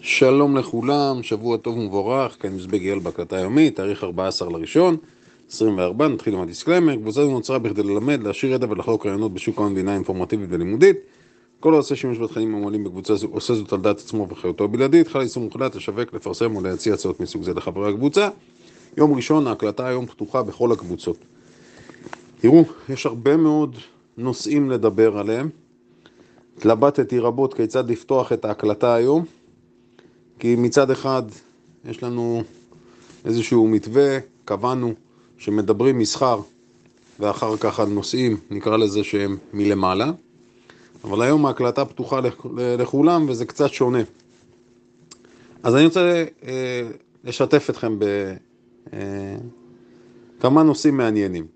שלום לכולם, שבוע טוב ומבורך, כאן מזבג יעל בהקלטה היומית, תאריך 14 לראשון, 24, נתחיל עם הדיסקלמר, קבוצה זו נוצרה בכדי ללמד, להשאיר ידע ולחלוק רעיונות בשוק ההון בינה אינפורמטיבית ולימודית. כל העושה שימוש בתכנים המועלים בקבוצה זו עושה זאת על דעת עצמו וחיותו הבלעדית, חל יישום מוחלט לשווק, לפרסם ולהציע הצעות מסוג זה לחברי הקבוצה. יום ראשון, ההקלטה היום פתוחה בכל הקבוצות. תראו, יש הרבה מאוד נושאים לדבר עליהם. התלבטתי רבות כיצד לפתוח את ההקלטה היום. כי מצד אחד יש לנו איזשהו מתווה, קבענו שמדברים מסחר ואחר כך על נושאים, נקרא לזה שהם מלמעלה, אבל היום ההקלטה פתוחה לכולם וזה קצת שונה. אז אני רוצה אה, לשתף אתכם בכמה אה, נושאים מעניינים.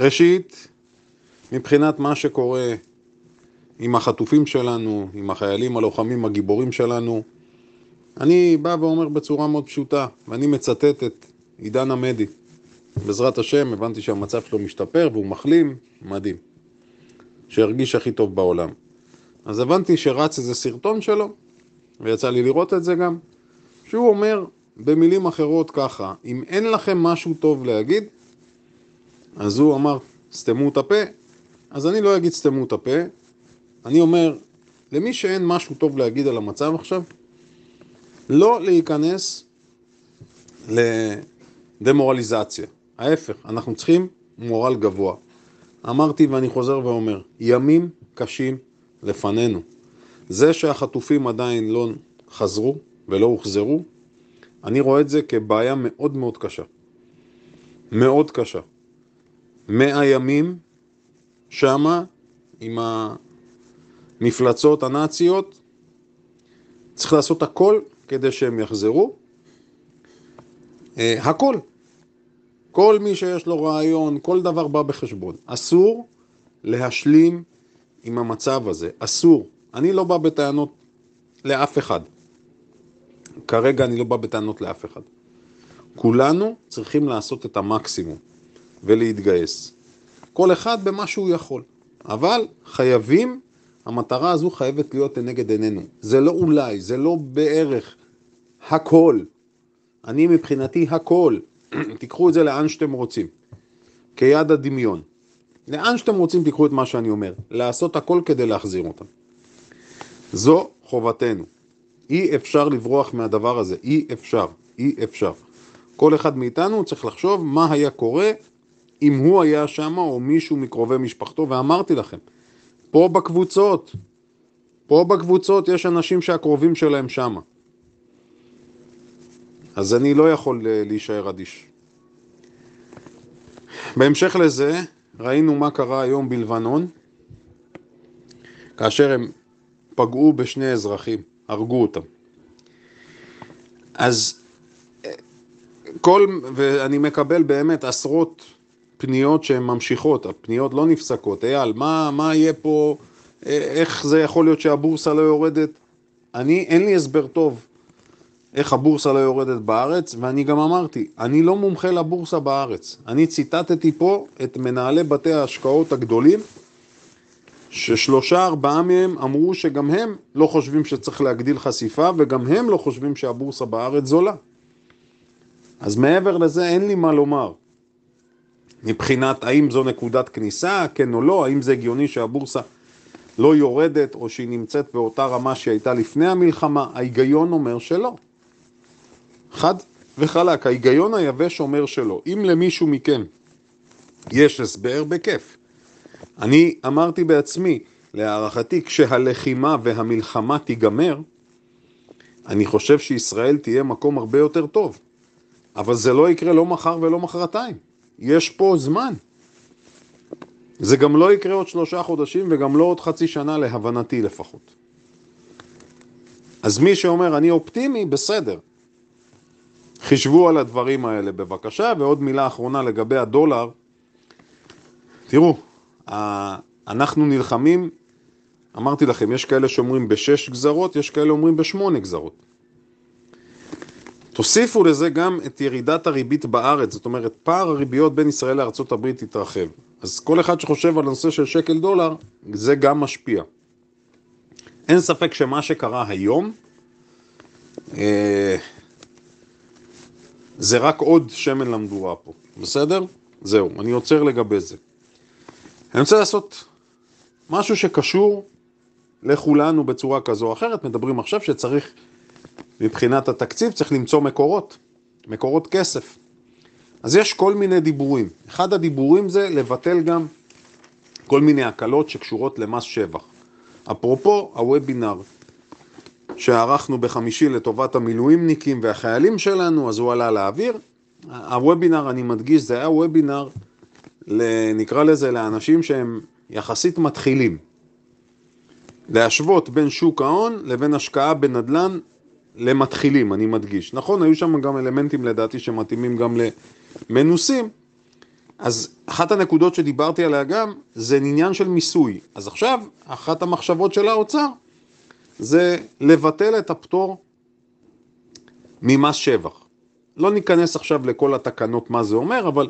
ראשית, מבחינת מה שקורה עם החטופים שלנו, עם החיילים הלוחמים הגיבורים שלנו. אני בא ואומר בצורה מאוד פשוטה, ואני מצטט את עידן עמדי. בעזרת השם, הבנתי שהמצב שלו משתפר והוא מחלים, מדהים. שהרגיש הכי טוב בעולם. אז הבנתי שרץ איזה סרטון שלו, ויצא לי לראות את זה גם, שהוא אומר במילים אחרות ככה, אם אין לכם משהו טוב להגיד, אז הוא אמר, סתמו את הפה, אז אני לא אגיד סתמו את הפה, אני אומר, למי שאין משהו טוב להגיד על המצב עכשיו, לא להיכנס לדמורליזציה. ההפך, אנחנו צריכים מורל גבוה. אמרתי ואני חוזר ואומר, ימים קשים לפנינו. זה שהחטופים עדיין לא חזרו ולא הוחזרו, אני רואה את זה כבעיה מאוד מאוד קשה. מאוד קשה. מאה ימים שמה עם ה... המפלצות הנאציות, צריך לעשות הכל כדי שהם יחזרו. Uh, הכל. כל מי שיש לו רעיון, כל דבר בא בחשבון. אסור להשלים עם המצב הזה, אסור. אני לא בא בטענות לאף אחד. כרגע אני לא בא בטענות לאף אחד. כולנו צריכים לעשות את המקסימום ולהתגייס. כל אחד במה שהוא יכול. אבל חייבים המטרה הזו חייבת להיות לנגד עינינו. זה לא אולי, זה לא בערך, הכל. אני מבחינתי הכל. תיקחו את זה לאן שאתם רוצים, כיד הדמיון. לאן שאתם רוצים תיקחו את מה שאני אומר, לעשות הכל כדי להחזיר אותם. זו חובתנו. אי אפשר לברוח מהדבר הזה, אי אפשר, אי אפשר. כל אחד מאיתנו צריך לחשוב מה היה קורה אם הוא היה שם או מישהו מקרובי משפחתו, ואמרתי לכם, פה בקבוצות, פה בקבוצות יש אנשים שהקרובים שלהם שמה. אז אני לא יכול אה, להישאר אדיש. בהמשך לזה, ראינו מה קרה היום בלבנון, כאשר הם פגעו בשני אזרחים, הרגו אותם. אז אה, כל, ואני מקבל באמת עשרות פניות שהן ממשיכות, הפניות לא נפסקות. אייל, מה, מה יהיה פה, איך זה יכול להיות שהבורסה לא יורדת? אני, אין לי הסבר טוב איך הבורסה לא יורדת בארץ, ואני גם אמרתי, אני לא מומחה לבורסה בארץ. אני ציטטתי פה את מנהלי בתי ההשקעות הגדולים, ששלושה ארבעה מהם אמרו שגם הם לא חושבים שצריך להגדיל חשיפה, וגם הם לא חושבים שהבורסה בארץ זולה. אז מעבר לזה אין לי מה לומר. מבחינת האם זו נקודת כניסה, כן או לא, האם זה הגיוני שהבורסה לא יורדת או שהיא נמצאת באותה רמה שהיא הייתה לפני המלחמה, ההיגיון אומר שלא. חד וחלק, ההיגיון היבש אומר שלא. אם למישהו מכם יש הסבר, בכיף. אני אמרתי בעצמי, להערכתי, כשהלחימה והמלחמה תיגמר, אני חושב שישראל תהיה מקום הרבה יותר טוב. אבל זה לא יקרה לא מחר ולא מחרתיים. יש פה זמן. זה גם לא יקרה עוד שלושה חודשים וגם לא עוד חצי שנה להבנתי לפחות. אז מי שאומר אני אופטימי, בסדר. חישבו על הדברים האלה בבקשה, ועוד מילה אחרונה לגבי הדולר. תראו, אנחנו נלחמים, אמרתי לכם, יש כאלה שאומרים בשש גזרות, יש כאלה אומרים בשמונה גזרות. תוסיפו לזה גם את ירידת הריבית בארץ, זאת אומרת פער הריביות בין ישראל לארה"ב יתרחב. אז כל אחד שחושב על הנושא של שקל דולר, זה גם משפיע. אין ספק שמה שקרה היום אה, זה רק עוד שמן למדורה פה, בסדר? זהו, אני עוצר לגבי זה. אני רוצה לעשות משהו שקשור לכולנו בצורה כזו או אחרת. מדברים עכשיו שצריך, מבחינת התקציב, צריך למצוא מקורות, מקורות כסף. אז יש כל מיני דיבורים. אחד הדיבורים זה לבטל גם כל מיני הקלות שקשורות למס שבח. אפרופו הוובינר שערכנו בחמישי לטובת המילואימניקים והחיילים שלנו, אז הוא עלה לאוויר. הוובינר, אני מדגיש, זה היה וובינר, נקרא לזה, לאנשים שהם יחסית מתחילים. להשוות בין שוק ההון לבין השקעה בנדל"ן למתחילים, אני מדגיש. נכון, היו שם גם אלמנטים לדעתי שמתאימים גם למנוסים, אז אחת הנקודות שדיברתי עליה גם, זה עניין של מיסוי. אז עכשיו, אחת המחשבות של האוצר, זה לבטל את הפטור ממס שבח. לא ניכנס עכשיו לכל התקנות מה זה אומר, אבל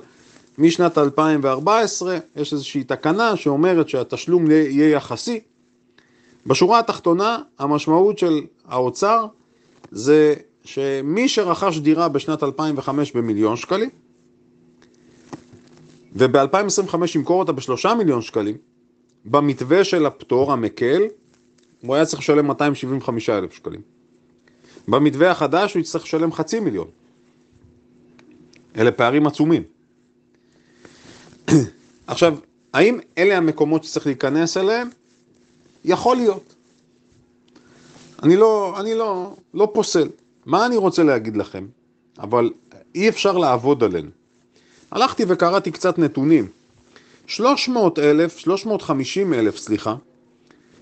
משנת 2014 יש איזושהי תקנה שאומרת שהתשלום יהיה יחסי. בשורה התחתונה, המשמעות של האוצר זה שמי שרכש דירה בשנת 2005 במיליון שקלים, וב-2025 ימכור אותה בשלושה מיליון שקלים, במתווה של הפטור המקל, הוא היה צריך לשלם 275 אלף שקלים. במתווה החדש הוא יצטרך לשלם חצי מיליון. אלה פערים עצומים. עכשיו, האם אלה המקומות שצריך להיכנס אליהם? יכול להיות. אני לא, אני לא, לא פוסל. מה אני רוצה להגיד לכם? אבל אי אפשר לעבוד עלינו. הלכתי וקראתי קצת נתונים. 300 אלף, 350 אלף, סליחה,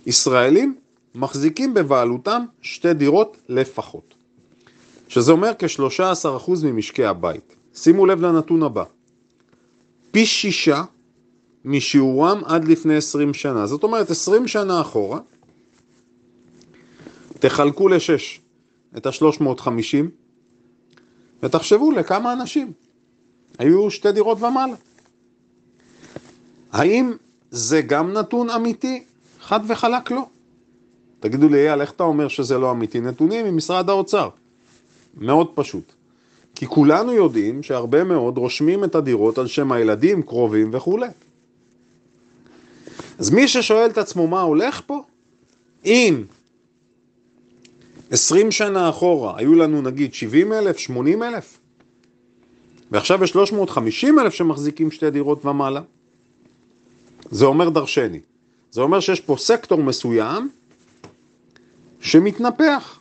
ישראלים מחזיקים בבעלותם שתי דירות לפחות. שזה אומר כ-13% ממשקי הבית. שימו לב לנתון הבא. פי שישה משיעורם עד לפני 20 שנה. זאת אומרת, 20 שנה אחורה, תחלקו לשש את ה-350 ותחשבו לכמה אנשים היו שתי דירות ומעלה. האם זה גם נתון אמיתי? חד וחלק לא. תגידו לי, אייל, איך אתה אומר שזה לא אמיתי? נתונים ממשרד האוצר. מאוד פשוט. כי כולנו יודעים שהרבה מאוד רושמים את הדירות על שם הילדים, קרובים וכולי. אז מי ששואל את עצמו מה הולך פה, אם 20 שנה אחורה היו לנו נגיד 70 אלף, 80 אלף, ועכשיו יש 350 אלף שמחזיקים שתי דירות ומעלה, זה אומר דרשני. זה אומר שיש פה סקטור מסוים שמתנפח.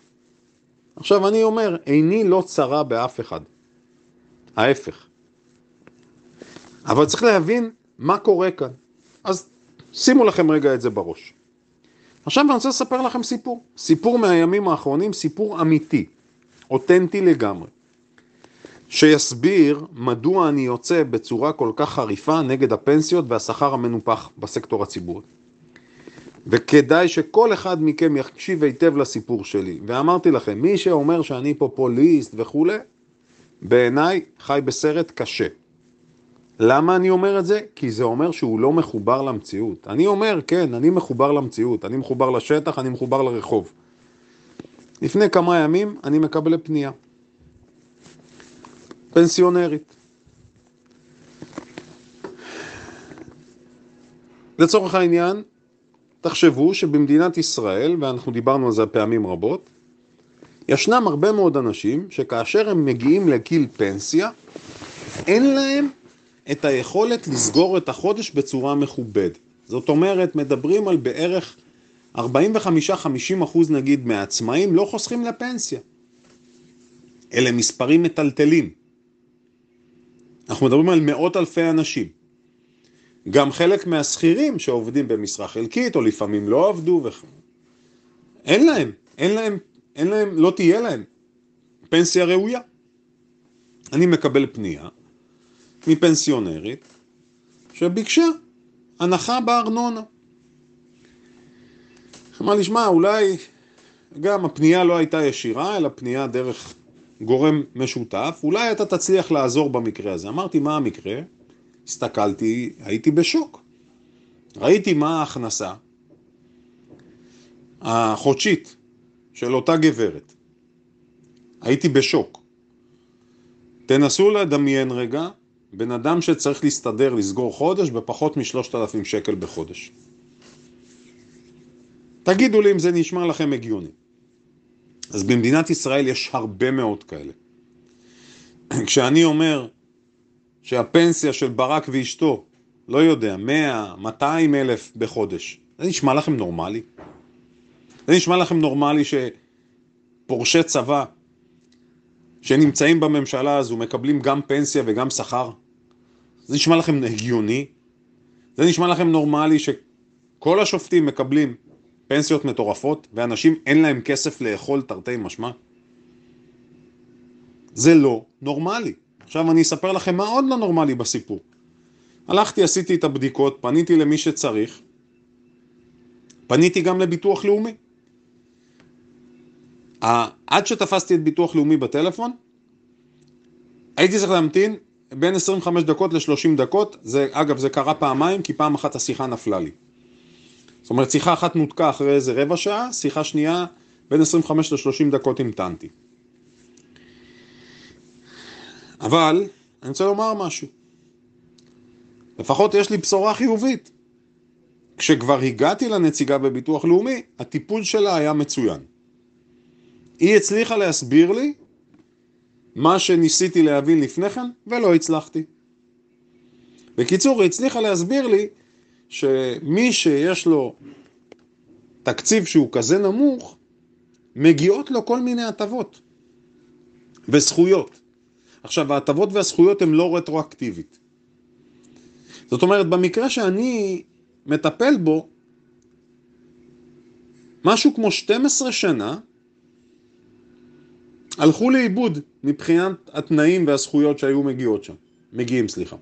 עכשיו אני אומר, עיני לא צרה באף אחד. ההפך. אבל צריך להבין מה קורה כאן. אז שימו לכם רגע את זה בראש. עכשיו אני רוצה לספר לכם סיפור. סיפור מהימים האחרונים, סיפור אמיתי, אותנטי לגמרי. שיסביר מדוע אני יוצא בצורה כל כך חריפה נגד הפנסיות והשכר המנופח בסקטור הציבורי. וכדאי שכל אחד מכם יקשיב היטב לסיפור שלי. ואמרתי לכם, מי שאומר שאני פופוליסט וכולי, בעיניי חי בסרט קשה. למה אני אומר את זה? כי זה אומר שהוא לא מחובר למציאות. אני אומר, כן, אני מחובר למציאות, אני מחובר לשטח, אני מחובר לרחוב. לפני כמה ימים אני מקבל פנייה. פנסיונרית. לצורך העניין, תחשבו שבמדינת ישראל, ואנחנו דיברנו על זה פעמים רבות, ישנם הרבה מאוד אנשים שכאשר הם מגיעים לגיל פנסיה, אין להם את היכולת לסגור את החודש בצורה מכובדת. זאת אומרת, מדברים על בערך 45-50 אחוז נגיד מהעצמאים לא חוסכים לפנסיה. אלה מספרים מטלטלים. אנחנו מדברים על מאות אלפי אנשים. גם חלק מהשכירים שעובדים במשרה חלקית, או לפעמים לא עבדו, ו... אין להם, אין להם, אין להם, לא תהיה להם פנסיה ראויה. אני מקבל פנייה מפנסיונרית שביקשה הנחה בארנונה. אמר לי, שמע, אולי גם הפנייה לא הייתה ישירה, אלא פנייה דרך גורם משותף, אולי אתה תצליח לעזור במקרה הזה. אמרתי, מה המקרה? הסתכלתי, הייתי בשוק. ראיתי מה ההכנסה החודשית של אותה גברת, הייתי בשוק. תנסו לדמיין רגע בן אדם שצריך להסתדר, לסגור חודש בפחות משלושת אלפים שקל בחודש. תגידו לי אם זה נשמע לכם הגיוני. אז במדינת ישראל יש הרבה מאוד כאלה. כשאני אומר שהפנסיה של ברק ואשתו, לא יודע, 100, 200 אלף בחודש, זה נשמע לכם נורמלי? זה נשמע לכם נורמלי שפורשי צבא שנמצאים בממשלה הזו מקבלים גם פנסיה וגם שכר? זה נשמע לכם הגיוני? זה נשמע לכם נורמלי שכל השופטים מקבלים פנסיות מטורפות ואנשים אין להם כסף לאכול תרתי משמע? זה לא נורמלי. עכשיו אני אספר לכם מה עוד לא נורמלי בסיפור. הלכתי, עשיתי את הבדיקות, פניתי למי שצריך, פניתי גם לביטוח לאומי. עד שתפסתי את ביטוח לאומי בטלפון, הייתי צריך להמתין בין 25 דקות ל-30 דקות, זה, אגב זה קרה פעמיים, כי פעם אחת השיחה נפלה לי. זאת אומרת, שיחה אחת נותקה אחרי איזה רבע שעה, שיחה שנייה בין 25 ל-30 דקות המתנתי. אבל, אני רוצה לומר משהו. לפחות יש לי בשורה חיובית. כשכבר הגעתי לנציגה בביטוח לאומי, הטיפול שלה היה מצוין. היא הצליחה להסביר לי מה שניסיתי להבין לפני כן, ולא הצלחתי. בקיצור, היא הצליחה להסביר לי שמי שיש לו תקציב שהוא כזה נמוך, מגיעות לו כל מיני הטבות וזכויות. עכשיו, ההטבות והזכויות הן לא רטרואקטיבית. זאת אומרת, במקרה שאני מטפל בו, משהו כמו 12 שנה הלכו לאיבוד מבחינת התנאים והזכויות שהיו מגיעות שם. מגיעים, סליחה.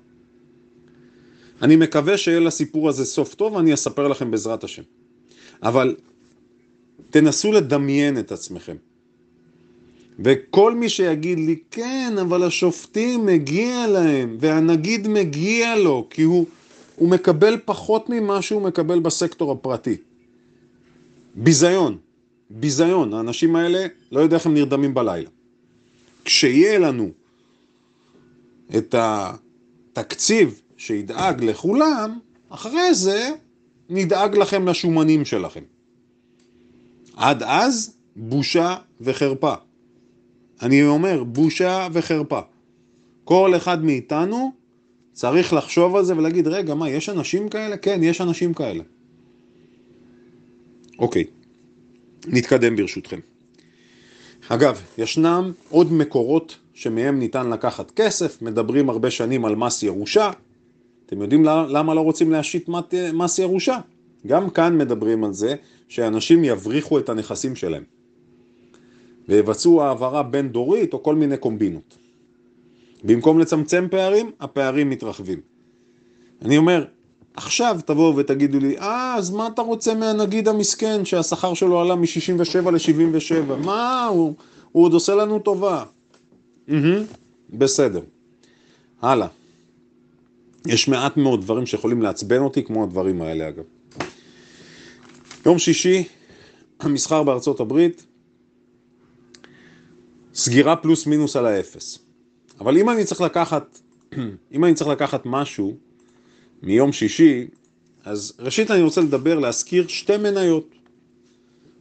אני מקווה שיהיה לסיפור הזה סוף טוב ואני אספר לכם בעזרת השם. אבל תנסו לדמיין את עצמכם. וכל מי שיגיד לי, כן, אבל השופטים מגיע להם, והנגיד מגיע לו, כי הוא, הוא מקבל פחות ממה שהוא מקבל בסקטור הפרטי. ביזיון, ביזיון. האנשים האלה, לא יודע איך הם נרדמים בלילה. כשיהיה לנו את התקציב שידאג לכולם, אחרי זה נדאג לכם לשומנים שלכם. עד אז, בושה וחרפה. אני אומר, בושה וחרפה. כל אחד מאיתנו צריך לחשוב על זה ולהגיד, רגע, מה, יש אנשים כאלה? כן, יש אנשים כאלה. אוקיי, נתקדם ברשותכם. אגב, ישנם עוד מקורות שמהם ניתן לקחת כסף, מדברים הרבה שנים על מס ירושה. אתם יודעים למה לא רוצים להשית מס ירושה? גם כאן מדברים על זה שאנשים יבריחו את הנכסים שלהם ויבצעו העברה בין דורית או כל מיני קומבינות. במקום לצמצם פערים, הפערים מתרחבים. אני אומר, עכשיו תבואו ותגידו לי, אה, אז מה אתה רוצה מהנגיד המסכן שהשכר שלו עלה מ-67 ל-77? מה, הוא, הוא עוד עושה לנו טובה. Mm-hmm, בסדר. הלאה. יש מעט מאוד דברים שיכולים לעצבן אותי, כמו הדברים האלה אגב. יום שישי, המסחר בארצות הברית, סגירה פלוס מינוס על האפס. אבל אם אני צריך לקחת, אם אני צריך לקחת משהו מיום שישי, אז ראשית אני רוצה לדבר, להזכיר שתי מניות.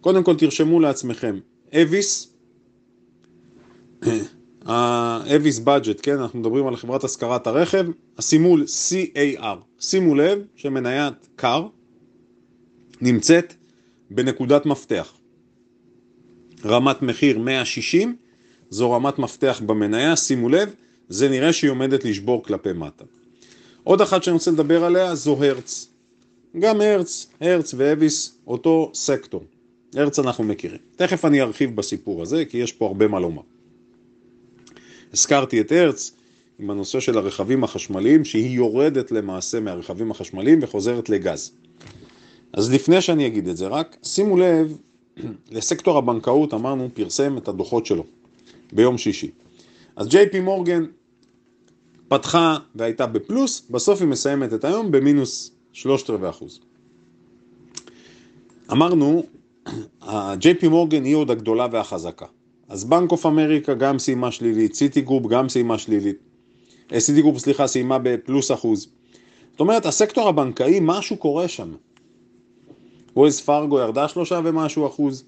קודם כל תרשמו לעצמכם, אביס, האביס בדג'ט, כן, אנחנו מדברים על חברת השכרת הרכב, הסימול CAR, שימו לב שמניית קר נמצאת בנקודת מפתח. רמת מחיר 160, זו רמת מפתח במניה, שימו לב, זה נראה שהיא עומדת לשבור כלפי מטה. עוד אחת שאני רוצה לדבר עליה זו הרץ. גם הרץ, הרץ ואביס, אותו סקטור. הרץ אנחנו מכירים. תכף אני ארחיב בסיפור הזה, כי יש פה הרבה מה לומר. הזכרתי את הרץ עם הנושא של הרכבים החשמליים, שהיא יורדת למעשה מהרכבים החשמליים וחוזרת לגז. אז לפני שאני אגיד את זה, רק שימו לב, לסקטור הבנקאות אמרנו, פרסם את הדוחות שלו ביום שישי. אז ג'יי פי מורגן פתחה והייתה בפלוס, בסוף היא מסיימת את היום במינוס שלושת רבעי אחוז. אמרנו ה-JP מורגן היא עוד הגדולה והחזקה. אז בנק אוף אמריקה גם סיימה שלילית, סיטי גרופ גם סיימה שלילית. סיטי גרופ, סליחה, סיימה בפלוס אחוז. זאת אומרת, הסקטור הבנקאי, משהו קורה שם. וולס פרגו ירדה שלושה ומשהו אחוז.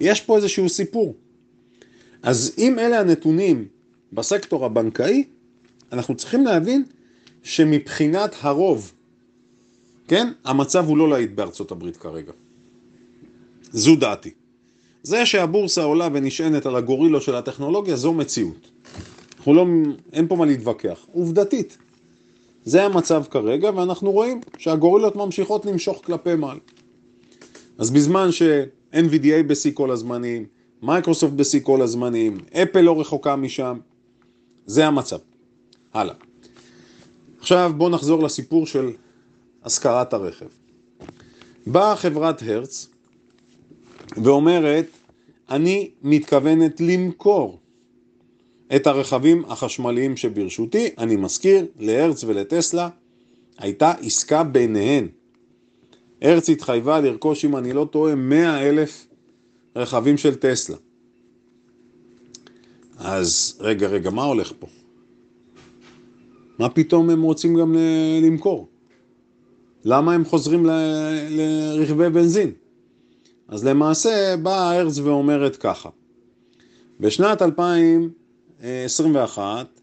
יש פה איזשהו סיפור. אז אם אלה הנתונים בסקטור הבנקאי, אנחנו צריכים להבין שמבחינת הרוב, כן, המצב הוא לא להיט בארצות הברית כרגע. זו דעתי. זה שהבורסה עולה ונשענת על הגורילו של הטכנולוגיה, זו מציאות. אנחנו לא, אין פה מה להתווכח. עובדתית. זה המצב כרגע, ואנחנו רואים שהגורילות ממשיכות למשוך כלפי מעל. אז בזמן ש-NVDA בשיא כל הזמנים, מייקרוסופט בשיא כל הזמנים, אפל לא רחוקה משם, זה המצב. הלאה. עכשיו בואו נחזור לסיפור של השכרת הרכב. באה חברת הרץ ואומרת, אני מתכוונת למכור את הרכבים החשמליים שברשותי. אני מזכיר, להרץ ולטסלה הייתה עסקה ביניהן. הרץ התחייבה לרכוש, אם אני לא טועה, 100 אלף רכבים של טסלה. אז רגע, רגע, מה הולך פה? מה פתאום הם רוצים גם למכור? למה הם חוזרים לרכבי בנזין? אז למעשה באה ארץ ואומרת ככה, בשנת 2021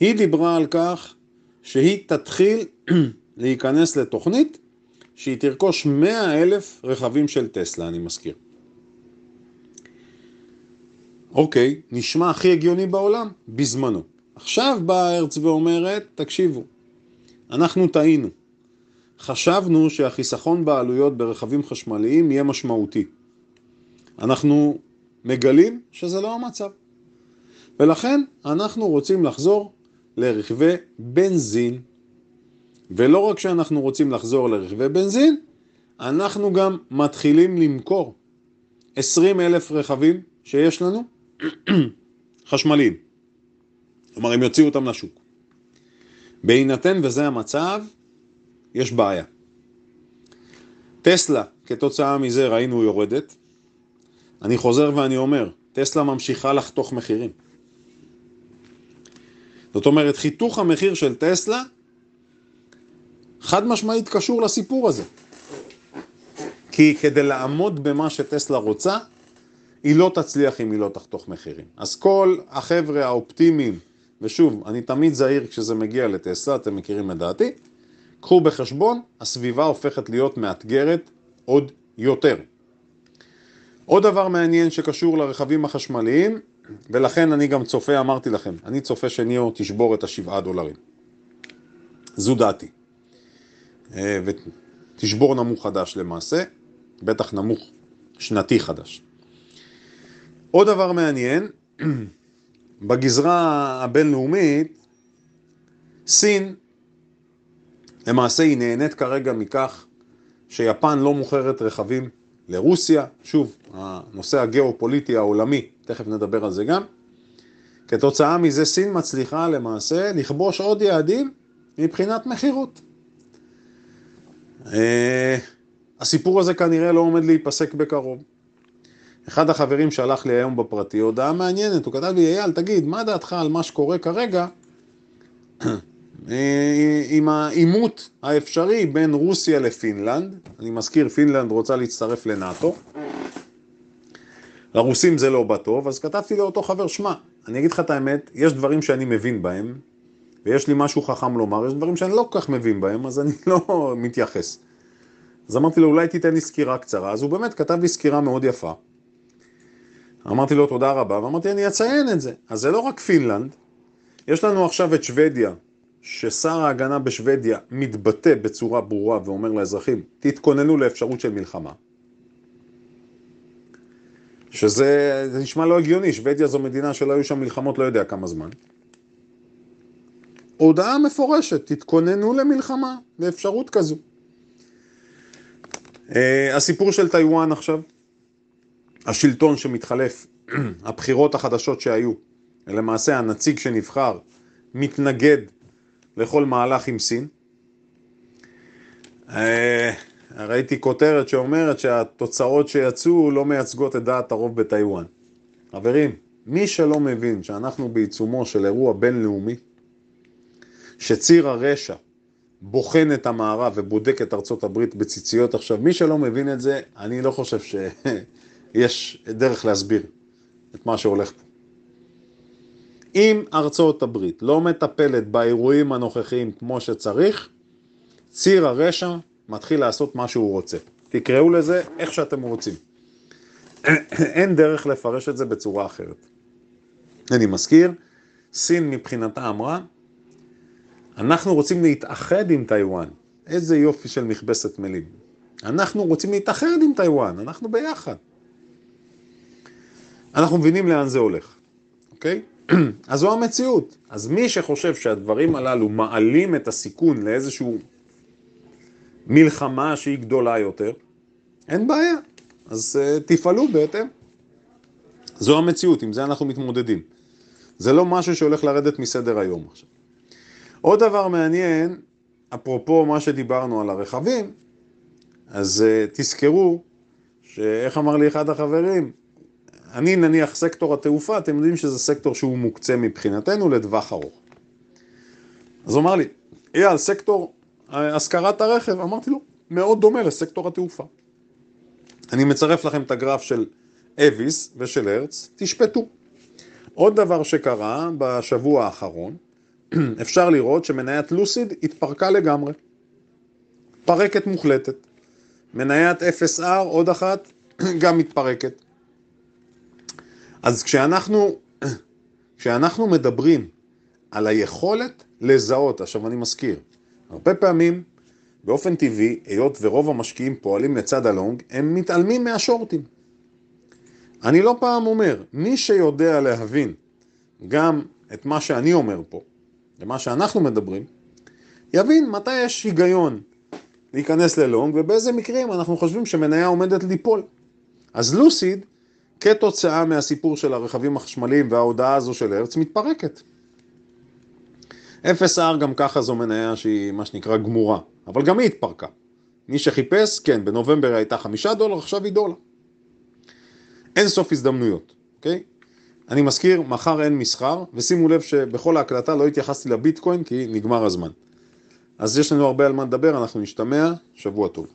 היא דיברה על כך שהיא תתחיל להיכנס לתוכנית שהיא תרכוש 100 אלף רכבים של טסלה, אני מזכיר. אוקיי, נשמע הכי הגיוני בעולם, בזמנו. עכשיו באה ארץ ואומרת, תקשיבו, אנחנו טעינו. חשבנו שהחיסכון בעלויות ברכבים חשמליים יהיה משמעותי. אנחנו מגלים שזה לא המצב. ולכן אנחנו רוצים לחזור לרכבי בנזין. ולא רק שאנחנו רוצים לחזור לרכבי בנזין, אנחנו גם מתחילים למכור 20 אלף רכבים שיש לנו חשמליים. כלומר, הם יוציאו אותם לשוק. בהינתן וזה המצב, יש בעיה. טסלה, כתוצאה מזה ראינו יורדת. אני חוזר ואני אומר, טסלה ממשיכה לחתוך מחירים. זאת אומרת, חיתוך המחיר של טסלה חד משמעית קשור לסיפור הזה. כי כדי לעמוד במה שטסלה רוצה, היא לא תצליח אם היא לא תחתוך מחירים. אז כל החבר'ה האופטימיים, ושוב, אני תמיד זהיר כשזה מגיע לטסלה, אתם מכירים את דעתי, קחו בחשבון, הסביבה הופכת להיות מאתגרת עוד יותר. עוד דבר מעניין שקשור לרכבים החשמליים, ולכן אני גם צופה, אמרתי לכם, אני צופה שניאו תשבור את השבעה דולרים. זו דעתי. אה, ותשבור נמוך חדש למעשה, בטח נמוך שנתי חדש. עוד דבר מעניין, בגזרה הבינלאומית, סין למעשה היא נהנית כרגע מכך שיפן לא מוכרת רכבים לרוסיה, שוב, הנושא הגיאופוליטי העולמי, תכף נדבר על זה גם. כתוצאה מזה סין מצליחה למעשה לכבוש עוד יעדים מבחינת מכירות. אה, הסיפור הזה כנראה לא עומד להיפסק בקרוב. אחד החברים שלח לי היום בפרטי הודעה מעניינת, הוא כתב לי, אייל, תגיד, מה דעתך על מה שקורה כרגע עם העימות האפשרי בין רוסיה לפינלנד, אני מזכיר, פינלנד רוצה להצטרף לנאטו, לרוסים זה לא בא טוב, אז כתבתי לאותו חבר, שמע, אני אגיד לך את האמת, יש דברים שאני מבין בהם, ויש לי משהו חכם לומר, יש דברים שאני לא כל כך מבין בהם, אז אני לא מתייחס. אז אמרתי לו, אולי תיתן לי סקירה קצרה, אז הוא באמת כתב לי סקירה מאוד יפה. אמרתי לו תודה רבה, ואמרתי אני אציין את זה. אז זה לא רק פינלנד, יש לנו עכשיו את שוודיה, ששר ההגנה בשוודיה מתבטא בצורה ברורה ואומר לאזרחים, תתכוננו לאפשרות של מלחמה. שזה נשמע לא הגיוני, שוודיה זו מדינה שלא היו שם מלחמות לא יודע כמה זמן. הודעה מפורשת, תתכוננו למלחמה, לאפשרות כזו. Uh, הסיפור של טיוואן עכשיו, השלטון שמתחלף, הבחירות החדשות שהיו, למעשה הנציג שנבחר מתנגד לכל מהלך עם סין. אה, ראיתי כותרת שאומרת שהתוצאות שיצאו לא מייצגות את דעת הרוב בטיוואן. חברים, מי שלא מבין שאנחנו בעיצומו של אירוע בינלאומי, שציר הרשע בוחן את המערב ובודק את ארצות הברית בציציות עכשיו, מי שלא מבין את זה, אני לא חושב שיש דרך להסביר את מה שהולך פה. אם ארצות הברית לא מטפלת באירועים הנוכחיים כמו שצריך, ציר הרשע מתחיל לעשות מה שהוא רוצה. תקראו לזה איך שאתם רוצים. אין דרך לפרש את זה בצורה אחרת. אני מזכיר, סין מבחינתה אמרה, אנחנו רוצים להתאחד עם טיוואן. איזה יופי של מכבסת מילים. אנחנו רוצים להתאחד עם טיוואן, אנחנו ביחד. אנחנו מבינים לאן זה הולך, אוקיי? אז זו המציאות. אז מי שחושב שהדברים הללו מעלים את הסיכון לאיזשהו מלחמה שהיא גדולה יותר, אין בעיה. אז uh, תפעלו בהתאם. זו המציאות, עם זה אנחנו מתמודדים. זה לא משהו שהולך לרדת מסדר היום עכשיו. עוד דבר מעניין, אפרופו מה שדיברנו על הרכבים, אז uh, תזכרו שאיך אמר לי אחד החברים, אני נניח סקטור התעופה, אתם יודעים שזה סקטור שהוא מוקצה מבחינתנו לטווח ארוך. אז הוא אמר לי, אייל, סקטור השכרת הרכב, אמרתי לו, מאוד דומה לסקטור התעופה. אני מצרף לכם את הגרף של אביס ושל הרץ, תשפטו. עוד דבר שקרה בשבוע האחרון, אפשר לראות שמניית לוסיד התפרקה לגמרי. פרקת מוחלטת. מניית 0R, עוד אחת, גם מתפרקת. אז כשאנחנו, כשאנחנו מדברים על היכולת לזהות, עכשיו אני מזכיר, הרבה פעמים, באופן טבעי, היות ורוב המשקיעים פועלים לצד הלונג, הם מתעלמים מהשורטים. אני לא פעם אומר, מי שיודע להבין גם את מה שאני אומר פה, למה שאנחנו מדברים, יבין מתי יש היגיון להיכנס ללונג ובאיזה מקרים אנחנו חושבים שמניה עומדת ליפול. אז לוסיד, כתוצאה מהסיפור של הרכבים החשמליים וההודעה הזו של הרץ, מתפרקת. 0R גם ככה זו מניה שהיא מה שנקרא גמורה, אבל גם היא התפרקה. מי שחיפש, כן, בנובמבר הייתה חמישה דולר, עכשיו היא דולר. אין סוף הזדמנויות, אוקיי? אני מזכיר, מחר אין מסחר, ושימו לב שבכל ההקלטה לא התייחסתי לביטקוין כי נגמר הזמן. אז יש לנו הרבה על מה לדבר, אנחנו נשתמע, שבוע טוב.